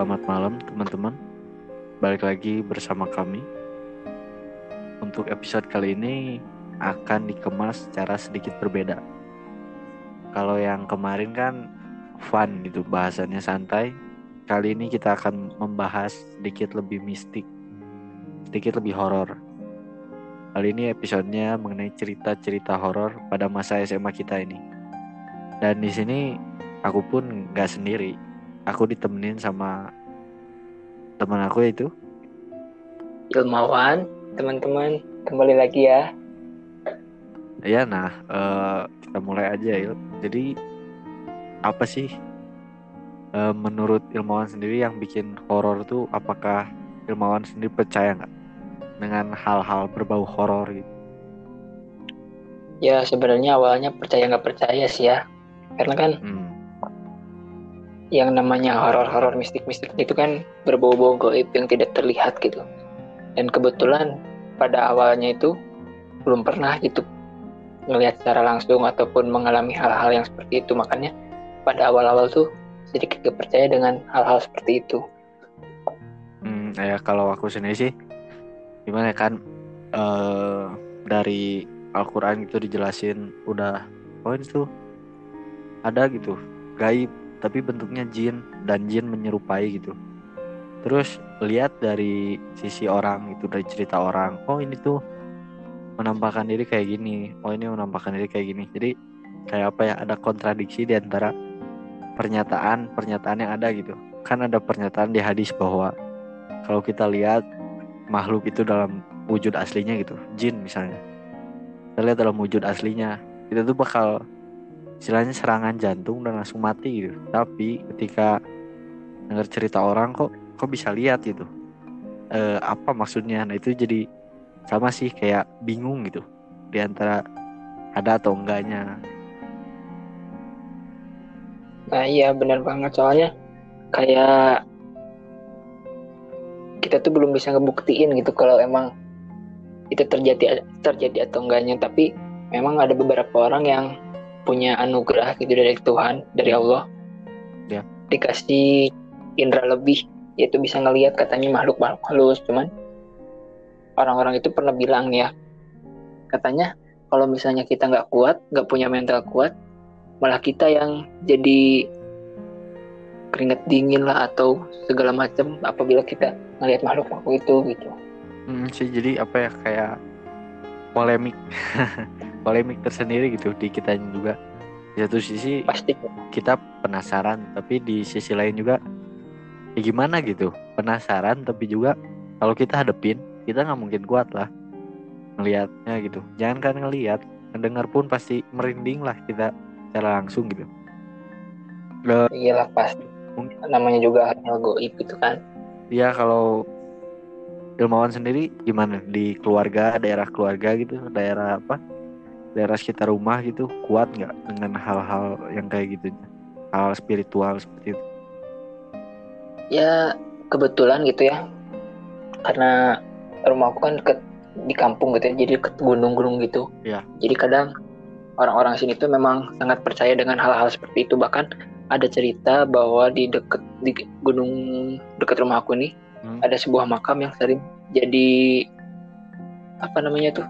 Selamat malam teman-teman. Balik lagi bersama kami. Untuk episode kali ini akan dikemas secara sedikit berbeda. Kalau yang kemarin kan fun gitu, bahasannya santai. Kali ini kita akan membahas sedikit lebih mistik, sedikit lebih horor. Kali ini episodenya mengenai cerita-cerita horor pada masa SMA kita ini. Dan di sini aku pun nggak sendiri. Aku ditemenin sama teman aku itu. ilmuwan teman-teman kembali lagi ya Ya, nah eh, kita mulai aja Il. Jadi apa sih eh, menurut ilmuwan sendiri yang bikin horor tuh? Apakah ilmuwan sendiri percaya nggak dengan hal-hal berbau horor gitu? ya sebenarnya awalnya percaya nggak percaya sih ya karena kan Hmm, yang namanya horor-horor mistik-mistik itu kan berbau-bau goib yang tidak terlihat gitu. Dan kebetulan pada awalnya itu belum pernah gitu ngelihat secara langsung ataupun mengalami hal-hal yang seperti itu. Makanya pada awal-awal tuh sedikit gak percaya dengan hal-hal seperti itu. Hmm, ya kalau aku sendiri sih gimana ya kan eh dari Al-Quran itu dijelasin udah oh ini tuh ada gitu gaib tapi bentuknya jin dan jin menyerupai gitu. Terus lihat dari sisi orang itu dari cerita orang oh ini tuh menampakkan diri kayak gini oh ini menampakkan diri kayak gini. Jadi kayak apa ya ada kontradiksi di antara pernyataan pernyataan yang ada gitu. Kan ada pernyataan di hadis bahwa kalau kita lihat makhluk itu dalam wujud aslinya gitu jin misalnya. Kita lihat dalam wujud aslinya itu tuh bakal istilahnya serangan jantung dan langsung mati gitu. Tapi ketika dengar cerita orang kok kok bisa lihat gitu? Eh, apa maksudnya? Nah itu jadi sama sih kayak bingung gitu di antara ada atau enggaknya. Nah iya benar banget. Soalnya kayak kita tuh belum bisa ngebuktiin gitu kalau emang itu terjadi terjadi atau enggaknya. Tapi memang ada beberapa orang yang punya anugerah gitu dari Tuhan dari Allah. Ya. dikasih indera lebih yaitu bisa ngelihat katanya makhluk makhluk halus cuman orang-orang itu pernah bilang nih ya katanya kalau misalnya kita nggak kuat nggak punya mental kuat malah kita yang jadi keringat dingin lah atau segala macam apabila kita ngelihat makhluk makhluk itu gitu. Hmm, sih jadi apa ya kayak polemik polemik tersendiri gitu di kita juga. Di satu sisi pasti. kita penasaran tapi di sisi lain juga ya gimana gitu penasaran tapi juga kalau kita hadepin kita nggak mungkin kuat lah ngelihatnya gitu. Jangan kan ngelihat mendengar pun pasti merinding lah kita secara langsung gitu. Iyalah pasti. Mungkin- namanya juga hal goib itu kan. Ya kalau ilmuwan sendiri gimana? Di keluarga daerah keluarga gitu daerah apa daerah sekitar rumah gitu kuat nggak dengan hal-hal yang kayak gitu hal spiritual seperti itu? Ya kebetulan gitu ya. Karena rumahku kan deket di kampung gitu ya jadi deket gunung-gunung gitu. Iya. jadi kadang orang-orang sini tuh memang sangat percaya dengan hal-hal seperti itu. Bahkan ada cerita bahwa di deket di gunung deket rumahku nih Hmm. ada sebuah makam yang sering jadi apa namanya tuh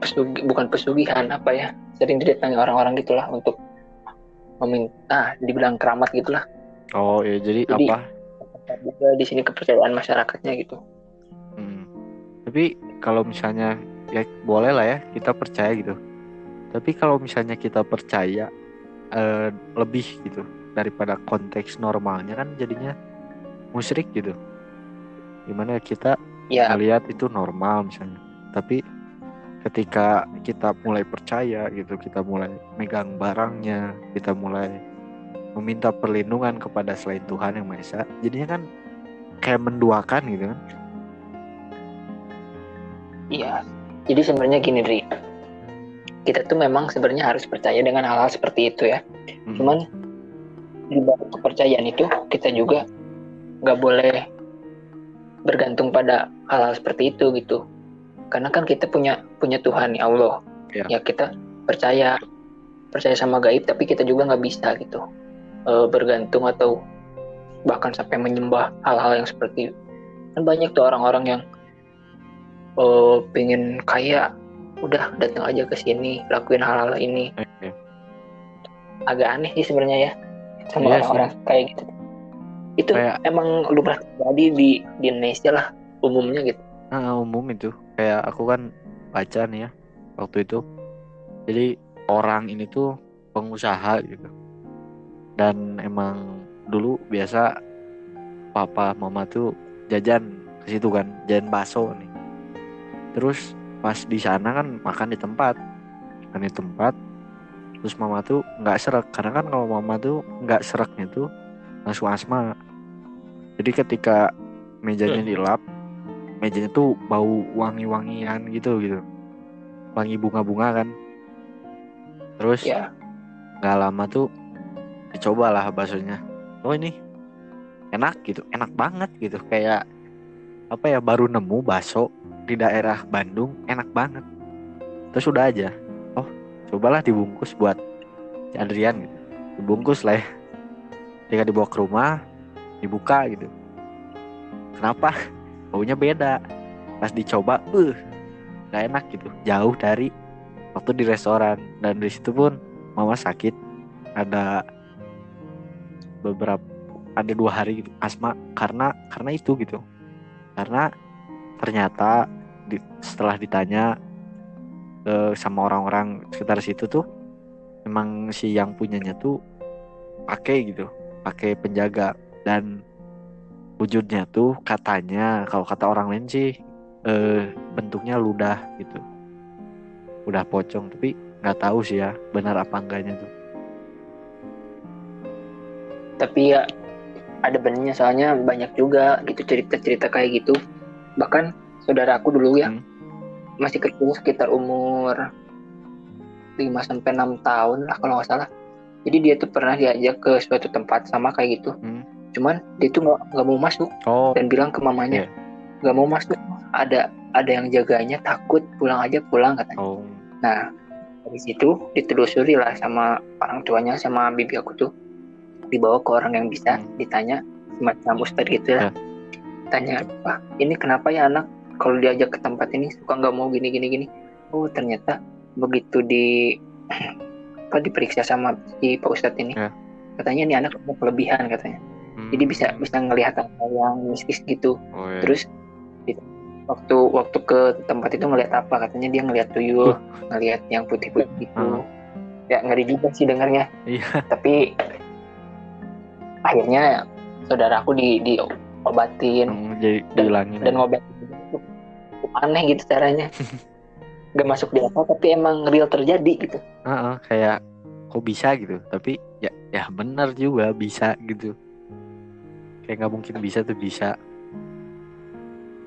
pesugi bukan pesugihan apa ya sering didatangi orang-orang gitulah untuk meminta dibilang keramat gitulah oh ya jadi, Jadi- apa juga di sini kepercayaan masyarakatnya gitu Hmm. Tapi kalau misalnya ya boleh lah ya kita percaya gitu. Tapi kalau misalnya kita percaya eh, lebih gitu daripada konteks normalnya kan jadinya musyrik gitu. Gimana kita ya melihat itu normal misalnya. Tapi ketika kita mulai percaya gitu, kita mulai megang barangnya, kita mulai meminta perlindungan kepada selain Tuhan yang Maha Esa, jadinya kan kayak menduakan gitu kan. Iya, jadi sebenarnya gini Dri, kita tuh memang sebenarnya harus percaya dengan hal-hal seperti itu ya. Mhm. Cuman di balik kepercayaan itu kita juga nggak boleh bergantung pada hal-hal seperti itu gitu. Karena kan kita punya punya Tuhan ya Allah. Ya. Ya kita percaya percaya sama gaib, tapi kita juga nggak bisa gitu eh, bergantung atau bahkan sampai menyembah hal-hal yang seperti itu. kan banyak tuh orang-orang yang oh pengen kaya udah datang aja ke sini lakuin hal-hal ini Oke. agak aneh sih sebenarnya ya sama Iya orang-orang kayak gitu itu Kayak- emang lumrah terjadi di di Indonesia lah umumnya gitu Nah, umum itu kayak aku kan baca nih ya waktu itu. Jadi orang ini tuh pengusaha gitu. Dan emang dulu biasa papa mama tuh jajan ke situ kan jajan bakso nih. Terus pas di sana kan makan di tempat makan di tempat. Terus mama tuh nggak serak karena kan kalau mama tuh nggak seraknya tuh langsung asma. Jadi ketika mejanya dilap mejanya tuh bau wangi-wangian gitu gitu. Wangi bunga-bunga kan. Terus ya. nggak lama tuh dicoba lah baksonya. Oh ini enak gitu enak banget gitu. Kayak apa ya baru nemu bakso di daerah Bandung enak banget. Terus udah aja. Oh cobalah dibungkus buat si Adrian gitu. Dibungkus lah ya. Ketika dibawa ke rumah dibuka gitu. Kenapa baunya beda. Pas dicoba uh nggak enak gitu. Jauh dari waktu di restoran. Dan di situ pun mama sakit. Ada beberapa ada dua hari gitu asma. Karena karena itu gitu. Karena ternyata di, setelah ditanya eh, sama orang-orang sekitar situ tuh emang si yang punyanya tuh pakai gitu pakai penjaga. Dan wujudnya tuh katanya kalau kata orang lain sih eh, bentuknya ludah gitu. Udah pocong tapi nggak tahu sih ya benar apa enggaknya tuh. Tapi ya ada benernya soalnya banyak juga gitu cerita-cerita kayak gitu. Bahkan saudaraku dulu ya Hmm. masih kecil sekitar umur 5 sampai 6 tahun lah kalau nggak salah. Jadi dia tuh pernah diajak ke suatu tempat sama kayak gitu. Hmm. Cuman dia tuh nggak nggak mau masuk oh dan bilang ke mamanya nggak mau masuk ada ada yang jaganya takut pulang aja pulang katanya oh Nah, dari situ ditelusuri lah sama orang tuanya sama bibi aku tuh dibawa ke orang yang bisa Hmm. ditanya semacam ustadz gitu Ya. ya. Tanya, Pak, ini kenapa ya anak kalau diajak ke tempat ini suka nggak mau gini gini gini. Oh, ternyata begitu di apa diperiksa sama si Pak Ustadz ini. Ya. Katanya ini anak punya kelebihan katanya. Hmm. Jadi bisa bisa ngelihat hal yang mistis gitu. Oh, iya. terus di- waktu waktu ke tempat itu ngeliat apa? Katanya dia ngeliat tuyul ngeliat yang putih-putih gitu. Hmm. ya ngeri juga sih dengarnya. Iya. Tapi akhirnya saudaraku di diobatin Hmm, jadi dihilangin. dan ngobatin. Aneh gitu caranya. Gak masuk di akal tapi emang real terjadi gitu. Heeh, kayak kok bisa gitu? Tapi ya ya benar juga bisa gitu kayak nggak mungkin bisa tuh bisa.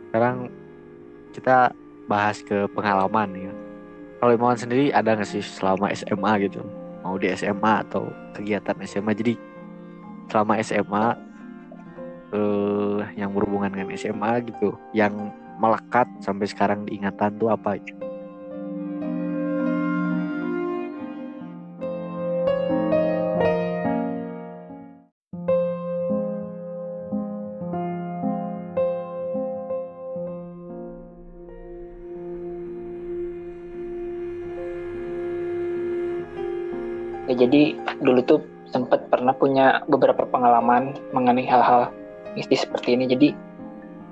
Sekarang kita bahas ke pengalaman ya. Kalau Imawan sendiri ada nggak sih selama SMA gitu? Mau di SMA atau kegiatan SMA jadi selama SMA eh yang berhubungan dengan SMA gitu yang melekat sampai sekarang diingatan tuh apa gitu? Ya jadi dulu tuh sempat pernah punya beberapa pengalaman mengenai hal-hal mistis seperti ini. Jadi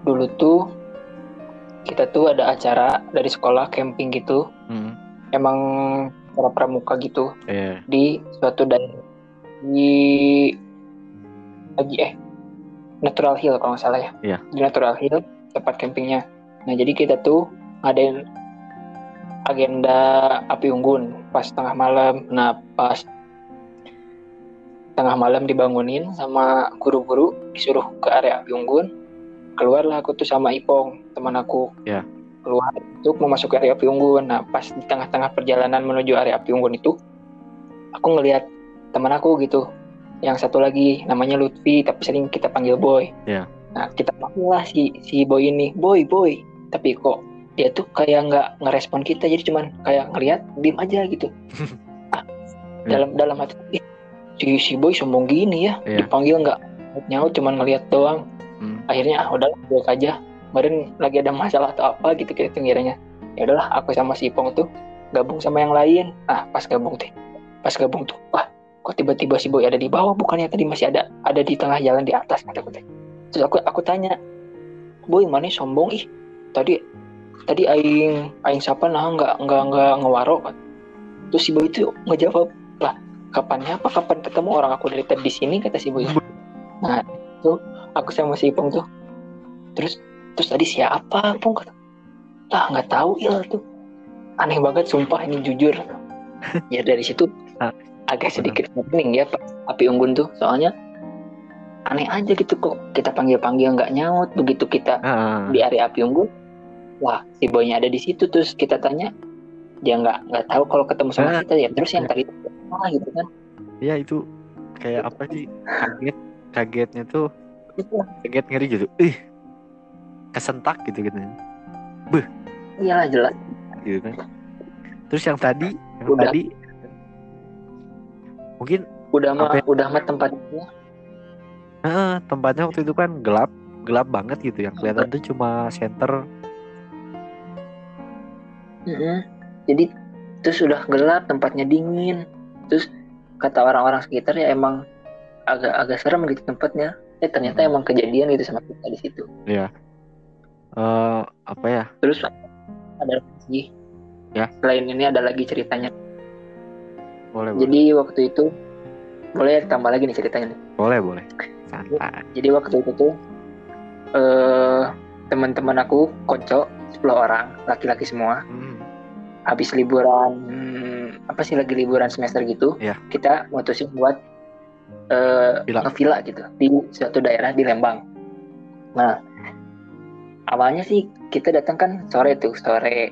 dulu tuh kita tuh ada acara dari sekolah camping gitu. Hmm, emang acara pramuka gitu. Iya. di suatu daerah di lagi eh Natural Hill kalau nggak salah ya. Iya. di Natural Hill tempat campingnya. Nah jadi kita tuh ngadain agenda api unggun pas tengah malam. Nah pas tengah malam dibangunin sama guru-guru disuruh ke area api unggun. Keluarlah aku tuh sama Ipong teman aku. Iya. keluar untuk memasuki area api unggun. Nah pas di tengah-tengah perjalanan menuju area api unggun itu aku ngelihat teman aku gitu. Yang satu lagi namanya Lutfi tapi sering kita panggil boy. Iya. nah kita panggil lah si si boy ini. Boy boy. Tapi kok dia tuh kayak nggak ngerespon kita jadi cuman kayak ngelihat diem aja gitu. Ah, Iya. dalam dalam hati "Ih, si si boy sombong gini ya Iya. dipanggil nggak? Nyaut cuman ngeliat doang. Hmm. akhirnya ah udahlah gue aja. Kemarin lagi ada masalah atau apa gitu gitu ngiranya. Ya udahlah aku sama si Ipong tuh gabung sama yang lain. Ah pas gabung tuh pas gabung tuh wah kok tiba-tiba si Boy ada di bawah? Bukannya tadi masih ada ada di tengah jalan di atas kata teh terus aku aku tanya Boy mana sombong ih? Tadi tadi aing aing siapa nah nggak nggak nggak ngewaro kan terus si Boy itu ngejawab lah kapannya apa kapan ketemu orang aku dari tadi di sini? kata si Boy. Nah itu aku sama si Ipong tuh terus terus tadi siapa Pong kata. Lah nggak tahu il tuh. Aneh banget sumpah ini jujur. Ya dari situ Ah, agak sedikit pening ya Pak api unggun tuh. Soalnya aneh aja gitu kok kita panggil panggil nggak nyaut begitu kita Ah, di area api unggun wah si boynya ada di situ terus kita tanya dia nggak nggak tahu kalau ketemu sama Ah, kita ya. Terus yang tadi apa gitu kan. Ya itu kayak apa sih? Kaget kagetnya tuh itu kaget ngeri gitu. Ih kesentak gitu gitu iyalah jelas. Gitu kan. Terus yang tadi yang Udah. tadi mungkin udah mah ya? udah mah tempatnya eh, tempatnya waktu itu kan gelap gelap banget gitu. Yang kelihatan tuh cuma center Mm-mm. Jadi terus sudah gelap, tempatnya dingin. Terus kata orang-orang sekitar ya emang agak agak serem gitu tempatnya. Eh ternyata Hmm. emang kejadian gitu sama kita di situ. eh apa ya Terus ada lagi. Ya. Selain ini ada lagi ceritanya. boleh boleh Jadi waktu itu boleh tambah lagi nih ceritanya. nih. boleh boleh santai Jadi waktu itu tuh eh teman-teman aku konco 10 orang, laki-laki semua. Hmm, habis liburan apa sih lagi liburan semester gitu Iya. kita mutusin buat Villa. ngevilla gitu di suatu daerah di Lembang nah awalnya sih kita datang kan sore tuh sore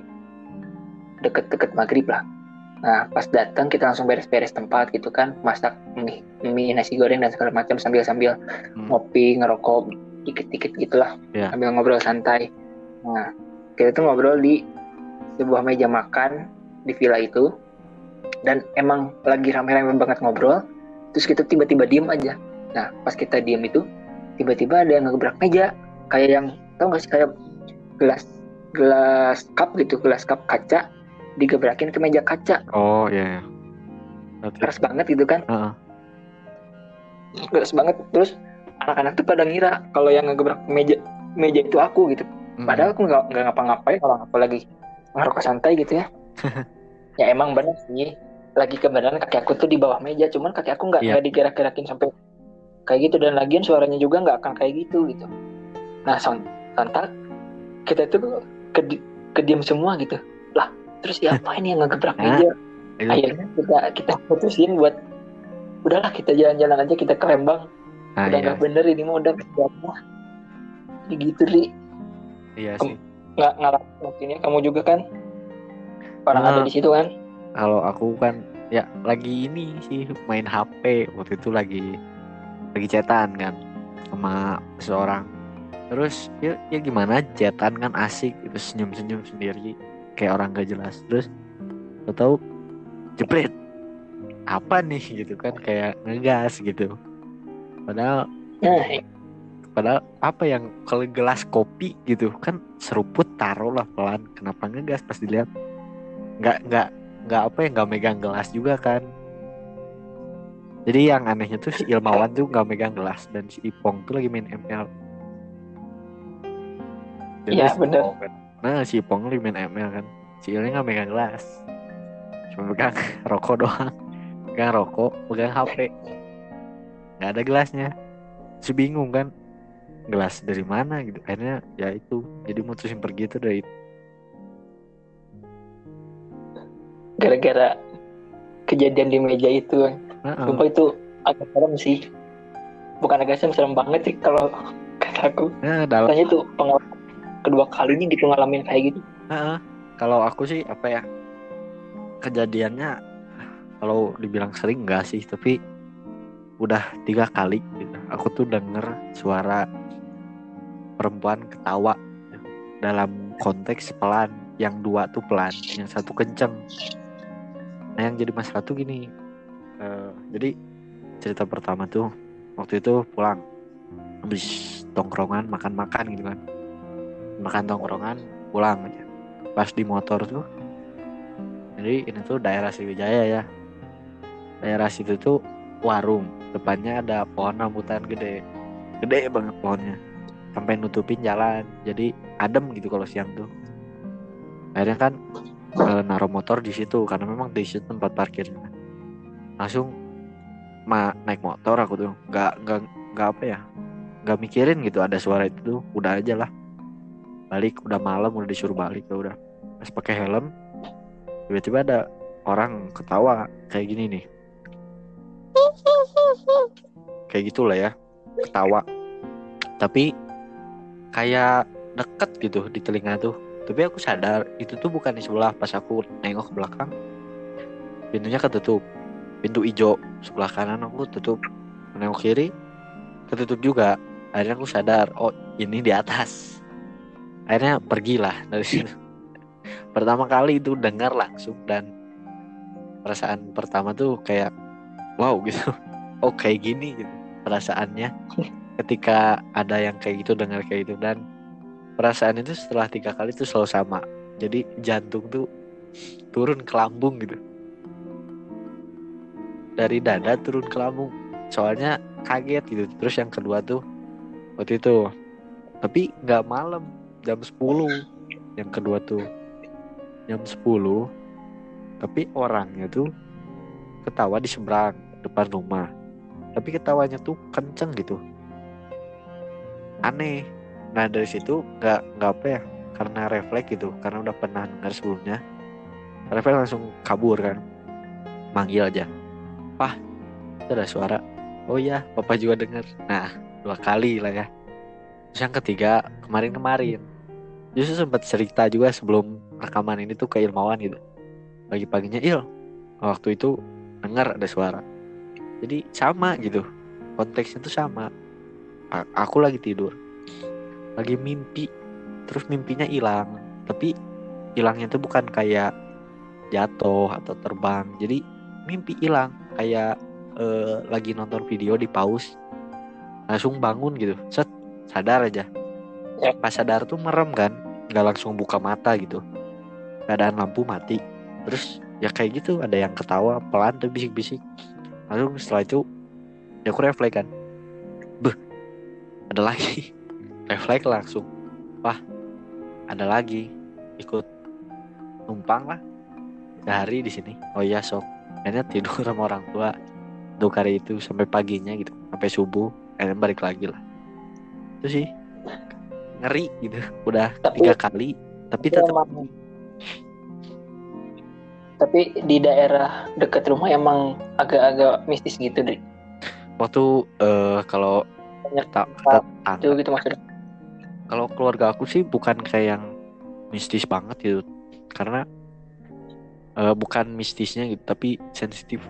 deket-deket maghrib lah nah pas datang kita langsung beres-beres tempat gitu kan masak mie, mie nasi goreng dan segala macam sambil sambil Hmm. ngopi ngerokok dikit-dikit gitulah Iya. sambil ngobrol santai nah kita tuh ngobrol di sebuah meja makan di villa itu. Dan emang lagi rame-rame banget ngobrol. Terus kita tiba-tiba diem aja. Nah pas kita diem itu tiba-tiba ada yang ngegebrak meja. Kayak yang tau gak sih kayak gelas gelas cup gitu gelas cup kaca digebrakin ke meja kaca. Oh iya, iya. Berarti- keras banget gitu kan? Heeh. keras banget. Terus anak-anak tuh pada ngira kalau yang ngegebrak meja meja itu aku gitu. Padahal aku nggak nggak ngapa-ngapain orang aku lagi ngerokok santai gitu ya. ya emang bener sih. Lagi kebenaran kaki aku tuh di bawah meja, cuman kaki aku nggak Iya. nggak digerak-gerakin sampai kayak gitu dan lagian suaranya juga nggak akan kayak gitu gitu. Nah sontak kita tuh kedi kediam semua gitu. Lah terus siapa ini yang ngegebrak Hah? meja? Itu- Akhirnya kita kita putusin buat udahlah kita jalan-jalan aja kita ke Lembang. nah, udah iya, nggak bener ini mah udah Jadi gitu ri iya sih nggak ngalamin waktunya kamu juga kan? Orang Nah. ada di situ kan? kalau aku kan ya lagi ini sih main HP waktu itu lagi lagi chatan kan sama seseorang terus ya, ya gimana chatan kan asik. Gitu senyum senyum sendiri kayak orang gak jelas. Terus tahu jebret. Apa nih gitu kan kayak ngegas gitu. Padahal nah padahal apa yang kalau gelas kopi gitu kan seruput taruh lah pelan. Kenapa ngegas? Pas dilihat nggak nggak nggak apa ya nggak megang gelas juga kan. Jadi yang anehnya tuh si Ilmawan tuh nggak megang gelas dan si Ipong tuh lagi main ML Iya, si bener. Kan- nah si Ipong lagi main ML kan. Si Ilnya nggak megang gelas. Cuma pegang rokok doang. Pegang rokok pegang HP nggak ada gelasnya. Si bingung kan gelas dari mana gitu. Akhirnya ya itu. Jadi mutusin pergi itu dari gara-gara kejadian di meja itu. Kan sumpah itu agak serem sih. Bukan agak serem serem banget sih kalau kata aku. Nah, dalam katanya tuh pengalaman kedua kalinya gitu ngalamin kayak gitu. Heeh. kalau aku sih apa ya kejadiannya kalau dibilang sering enggak sih tapi udah tiga kali gitu. aku tuh denger suara perempuan ketawa dalam konteks pelan yang dua tuh pelan yang satu kenceng. Nah yang jadi masalah tuh gini eh, jadi cerita pertama tuh waktu itu pulang habis tongkrongan makan-makan gitu kan. Makan tongkrongan pulang aja. Pas di motor tuh jadi ini tuh daerah Sriwijaya ya. Daerah situ tuh warung depannya ada pohon rambutan gede. Gede banget pohonnya sampai nutupin jalan. Jadi adem gitu kalau siang tuh. Akhirnya kan e, naruh motor di situ karena memang di situ tempat parkirnya. Langsung ma naik motor aku tuh. Nggak nggak nggak apa ya nggak mikirin gitu ada suara itu tuh udah aja lah. Balik udah malam udah disuruh balik ya udah. Pas pakai helm tiba-tiba ada orang ketawa kayak gini nih. Kayak gitulah ya ketawa. Tapi kayak deket gitu di telinga tuh. Tapi aku sadar itu tuh bukan di sebelah pas aku nengok ke belakang. Pintunya ketutup. Pintu hijau sebelah kanan aku tutup. Nengok kiri ketutup juga. Akhirnya aku sadar oh ini di atas. Akhirnya pergilah dari situ pertama kali itu dengar langsung dan perasaan pertama tuh kayak wow gitu. Oh kayak gini gitu perasaannya ketika ada yang kayak gitu dengar kayak gitu. Dan perasaan itu setelah tiga kali itu selalu sama. Jadi jantung tuh turun ke lambung gitu. Dari dada turun ke lambung. Soalnya kaget gitu. Terus yang kedua tuh waktu itu. Tapi nggak malam jam 10 yang kedua tuh jam 10 tapi orangnya tuh ketawa di seberang depan rumah. Tapi ketawanya tuh kenceng gitu aneh. Nah dari situ nggak nggak apa ya karena refleks gitu karena udah pernah dengar sebelumnya refleks langsung kabur kan manggil aja. Pah ada suara. Oh iya papa juga dengar nah dua kali lah ya. Terus yang ketiga kemarin-kemarin. Justru sempat cerita juga sebelum rekaman ini tuh ke ilmawan gitu. Pagi-paginya il waktu itu dengar ada suara. Jadi sama gitu konteksnya tuh sama aku lagi tidur. Lagi mimpi. Terus mimpinya hilang. Tapi hilangnya tuh bukan kayak jatuh atau terbang. Jadi mimpi hilang. Kayak eh, lagi nonton video di pause langsung bangun gitu. Set sadar aja. Ya. pas sadar tuh merem kan. Nggak langsung buka mata gitu. Keadaan lampu mati. Terus ya kayak gitu. Ada yang ketawa pelan tuh bisik-bisik. Lalu setelah itu ya aku refleks kan ada lagi. Refleks langsung. Wah ada lagi. Ikut numpang lah. Sehari di sini. Oh iya sok. Akhirnya tidur sama orang tua. Untuk hari itu sampai paginya gitu. Sampai subuh. Akhirnya balik lagi lah. Itu sih. Ngeri gitu. Udah Tapi- tiga kali tapi tetap Emang- tapi di daerah dekat rumah emang agak-agak mistis gitu deh waktu eh, kalau Banyak tetangga itu gitu maksudnya. Kalau keluarga aku sih bukan kayak yang mistis banget gitu. Karena eh, bukan mistisnya gitu tapi sensitif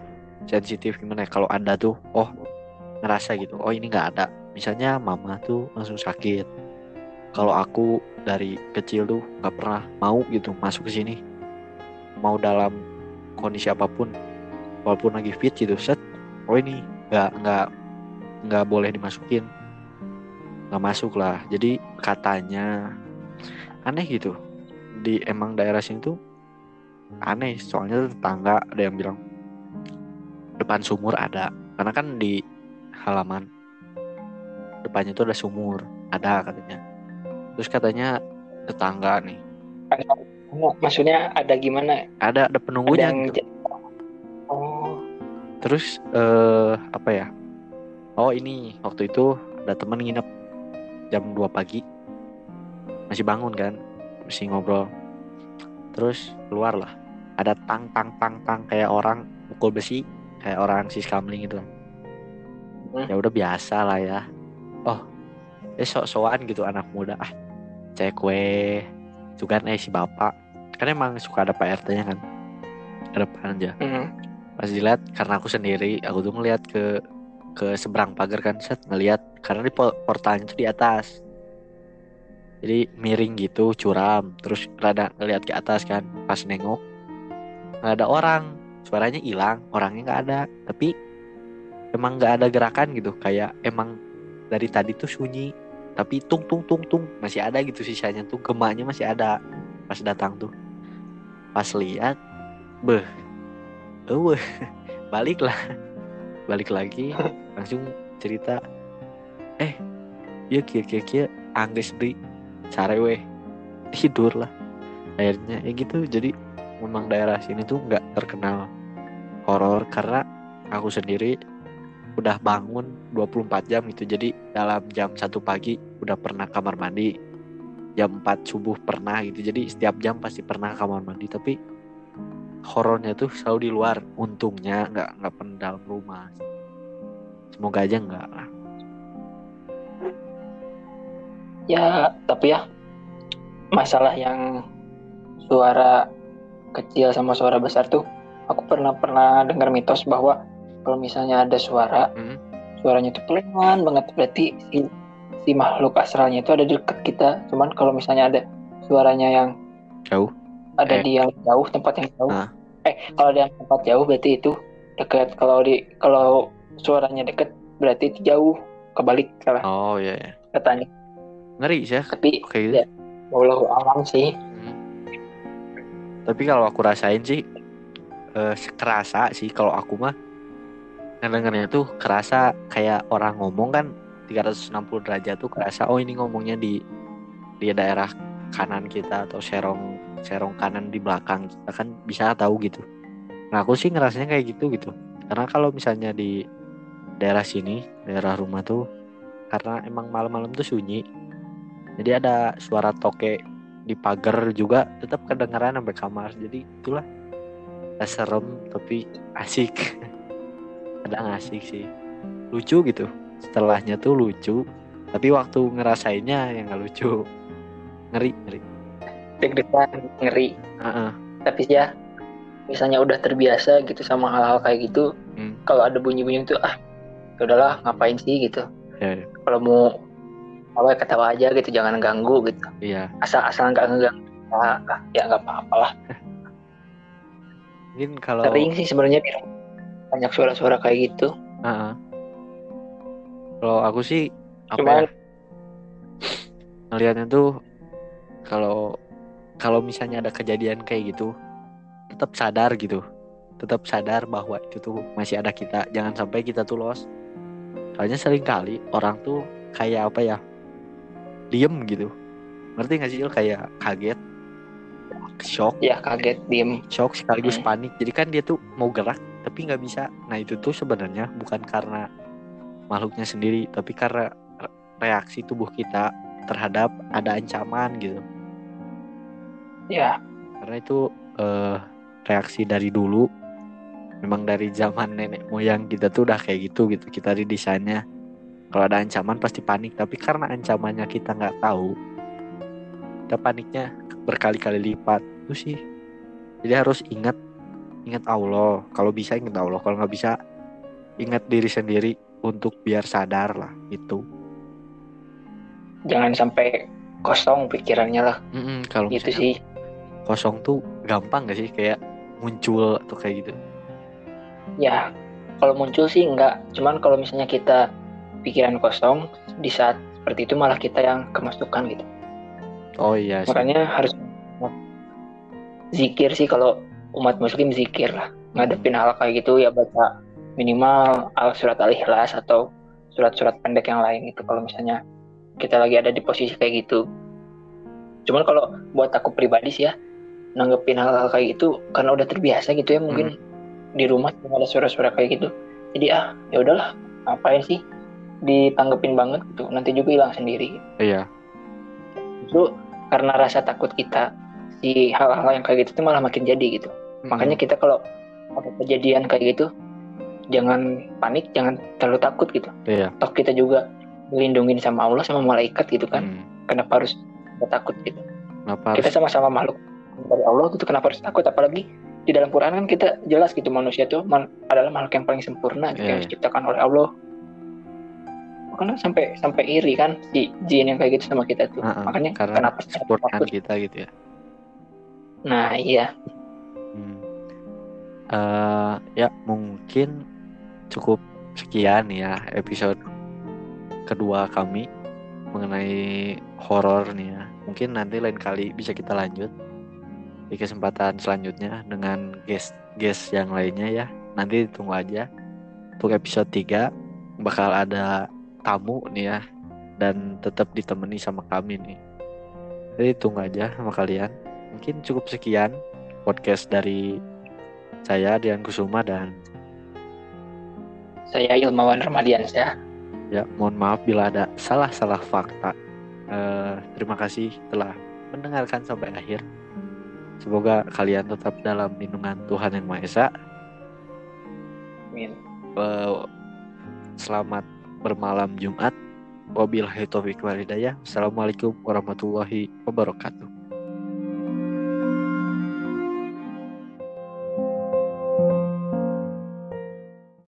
sensitif gimana ya? Kalau ada tuh oh ngerasa gitu oh ini nggak ada. Misalnya mama tuh langsung sakit. Kalau aku dari kecil tuh nggak pernah mau gitu masuk ke sini. Mau dalam kondisi apa pun. Walaupun lagi fit gitu set. Oh ini nggak nggak nggak boleh dimasukin. Nggak masuk lah. Jadi katanya aneh gitu. Di emang daerah sini tuh aneh. Soalnya tetangga ada yang bilang depan sumur ada. Karena kan di halaman depannya tuh ada sumur. Ada katanya. Terus katanya tetangga nih. Maksudnya ada gimana? Ada ada ada penunggunya yang gitu. oh. Terus eh apa ya oh ini. Waktu itu ada temen nginep jam 2 pagi. Masih bangun kan? Masih ngobrol. Terus keluar lah. Ada tang tang tang tang kayak orang pukul besi. Kayak orang sis kamling gitu Hmm. ya udah biasa lah ya. Oh eh sok-sokan gitu anak muda. Ah cek kue. Itu kan eh si bapak. Kan emang suka ada Pak RT nya kan? Ke depan aja. Hmm. pas dilihat karena aku sendiri aku tuh ngeliat ke ke seberang pagar kan set ngeliat karena di po- portalnya tuh di atas. Jadi miring gitu curam terus rada ngeliat ke atas kan pas nengok nggak ada orang suaranya hilang orangnya nggak ada tapi emang nggak ada gerakan gitu kayak emang dari tadi tuh sunyi tapi tung tung tung tung masih ada gitu sisanya tuh gemanya masih ada pas datang tuh. Pas lihat beh uh balik lah balik lagi langsung cerita eh ya kia kia kia angges di sarewe tidur lah. Akhirnya ya gitu. Jadi memang daerah sini tuh nggak terkenal horor karena aku sendiri udah bangun 24 jam gitu. Jadi dalam jam satu pagi udah pernah kamar mandi. Jam 4 subuh pernah gitu. Jadi setiap jam pasti pernah kamar mandi. Tapi horornya tuh selalu di luar. Untungnya nggak nggak pernah dalam rumah semoga aja nggak lah ya tapi ya masalah yang suara kecil sama suara besar tuh aku pernah pernah dengar mitos bahwa kalau misalnya ada suara Hmm. suaranya tuh pelan banget berarti si, si makhluk astralnya itu ada di dekat kita cuman kalau misalnya ada suaranya yang jauh ada Eh. di yang jauh tempat yang jauh Ah. eh kalau ada yang tempat jauh berarti itu dekat kalau di kalau suaranya dekat berarti itu jauh kebalik salah oh iya ya katanya ngeri sih ya tapi oke gitu ya wallahu alam sih Hmm. Tapi kalau aku rasain sih eh, kerasa sih kalau aku mah ngedengarnya tuh kerasa kayak orang ngomong kan 360 derajat tuh kerasa oh ini ngomongnya di di daerah kanan kita atau serong serong kanan di belakang kita kan bisa tahu gitu. Nah aku sih ngerasanya kayak gitu gitu. Karena kalau misalnya di daerah sini daerah rumah tuh karena emang malam-malam tuh sunyi. Jadi ada suara toke di pagar juga tetap kedengaran sampai kamar. Jadi itulah Gak serem tapi asik. Kadang asik sih. Lucu gitu. Setelahnya tuh lucu tapi waktu ngerasainnya yang gak lucu. Ngeri ngeri. Deg-degan ngeri. Heeh. tapi ya misalnya udah terbiasa gitu sama hal-hal kayak gitu Hmm. kalau ada bunyi-bunyi itu ah ya udahlah ngapain sih? gitu. Ya, ya. kalau mau apa ketawa aja gitu jangan ganggu gitu. Iya. Asal asal nggak ngeganggu ah, ah, ya nggak apa-apa lah mungkin kalau sering sih sebenarnya banyak suara-suara kayak gitu. Heeh. kalau aku sih apa Cuman- ya ngelihatnya tuh kalau kalau misalnya ada kejadian kayak gitu tetap sadar gitu. Tetap sadar bahwa itu tuh masih ada kita. Jangan sampai kita tuh los soalnya sering kali orang tuh kayak apa ya diem gitu. Ngerti gak sih Il? kayak kaget shock. Ya kaget diem. Shock sekaligus Hmm. panik. Jadi kan dia tuh mau gerak tapi nggak bisa. Nah itu tuh sebenarnya bukan karena makhluknya sendiri tapi karena re- reaksi tubuh kita terhadap ada ancaman gitu. Ya karena itu eh, reaksi dari dulu memang dari zaman nenek moyang kita tuh udah kayak gitu gitu. Kita didesainnya. Kalau ada ancaman pasti panik. Tapi karena ancamannya kita nggak tahu kita paniknya berkali-kali lipat. Itu sih. Jadi harus ingat ingat Allah. Kalau bisa ingat Allah. Kalau nggak bisa ingat diri sendiri untuk biar sadar lah. Itu. Jangan sampai kosong pikirannya lah. Mm-mm, kalau gitu misalnya sih. kosong tuh gampang gak sih? Kayak muncul atau kayak gitu ya kalau muncul sih enggak. Cuman kalau misalnya kita pikiran kosong di saat seperti itu malah kita yang kemasukan gitu. Oh iya sih. Makanya harus zikir sih kalau umat muslim zikir lah. Ngadepin hal kayak gitu ya baca minimal al surat al ikhlas atau surat-surat pendek yang lain gitu kalau misalnya kita lagi ada di posisi kayak gitu. Cuman kalau buat aku pribadi sih ya nanggepin hal-hal kayak gitu karena udah terbiasa gitu ya mungkin di rumah cuma ada suara-suara kayak gitu. Jadi ah ya udahlah ngapain sih ditanggepin banget gitu. Nanti juga hilang sendiri. Iya. Justru karena rasa takut kita si hal-hal yang kayak gitu tuh malah makin jadi gitu. Makanya kita kalau ada kejadian kayak gitu jangan panik jangan terlalu takut gitu. Iya. Toh kita juga dilindungin sama Allah sama malaikat gitu kan. Hmm. kenapa harus takut gitu? Kenapa kita sama-sama makhluk dari Allah gitu kenapa harus takut? Apalagi di dalam Quran kan kita jelas gitu manusia tuh mal- adalah makhluk yang paling sempurna gitu, Iya, yang iya. diciptakan oleh Allah makanya sampai sampai iri kan si jin yang kayak gitu sama kita tuh Heeh, makanya karena kenapa takut kita gitu ya nah iya Hmm. Eh, ya mungkin cukup sekian ya episode kedua kami mengenai horor nih ya. Mungkin nanti lain kali bisa kita lanjut di kesempatan selanjutnya dengan guest guest yang lainnya ya. Nanti tunggu aja. Untuk episode 3 bakal ada tamu nih ya dan tetap ditemani sama kami nih. Jadi tunggu aja sama kalian. Mungkin cukup sekian podcast dari saya Dian Kusuma dan Saya Ilmawan Ramadiansyah. ya mohon maaf bila ada salah-salah fakta. Eh, terima kasih telah mendengarkan sampai akhir. Semoga kalian tetap dalam lindungan Tuhan Yang Maha Esa. Amin. Eh, selamat bermalam Jumat. Wabillahi taufiq wal hidayah. Assalamualaikum warahmatullahi wabarakatuh.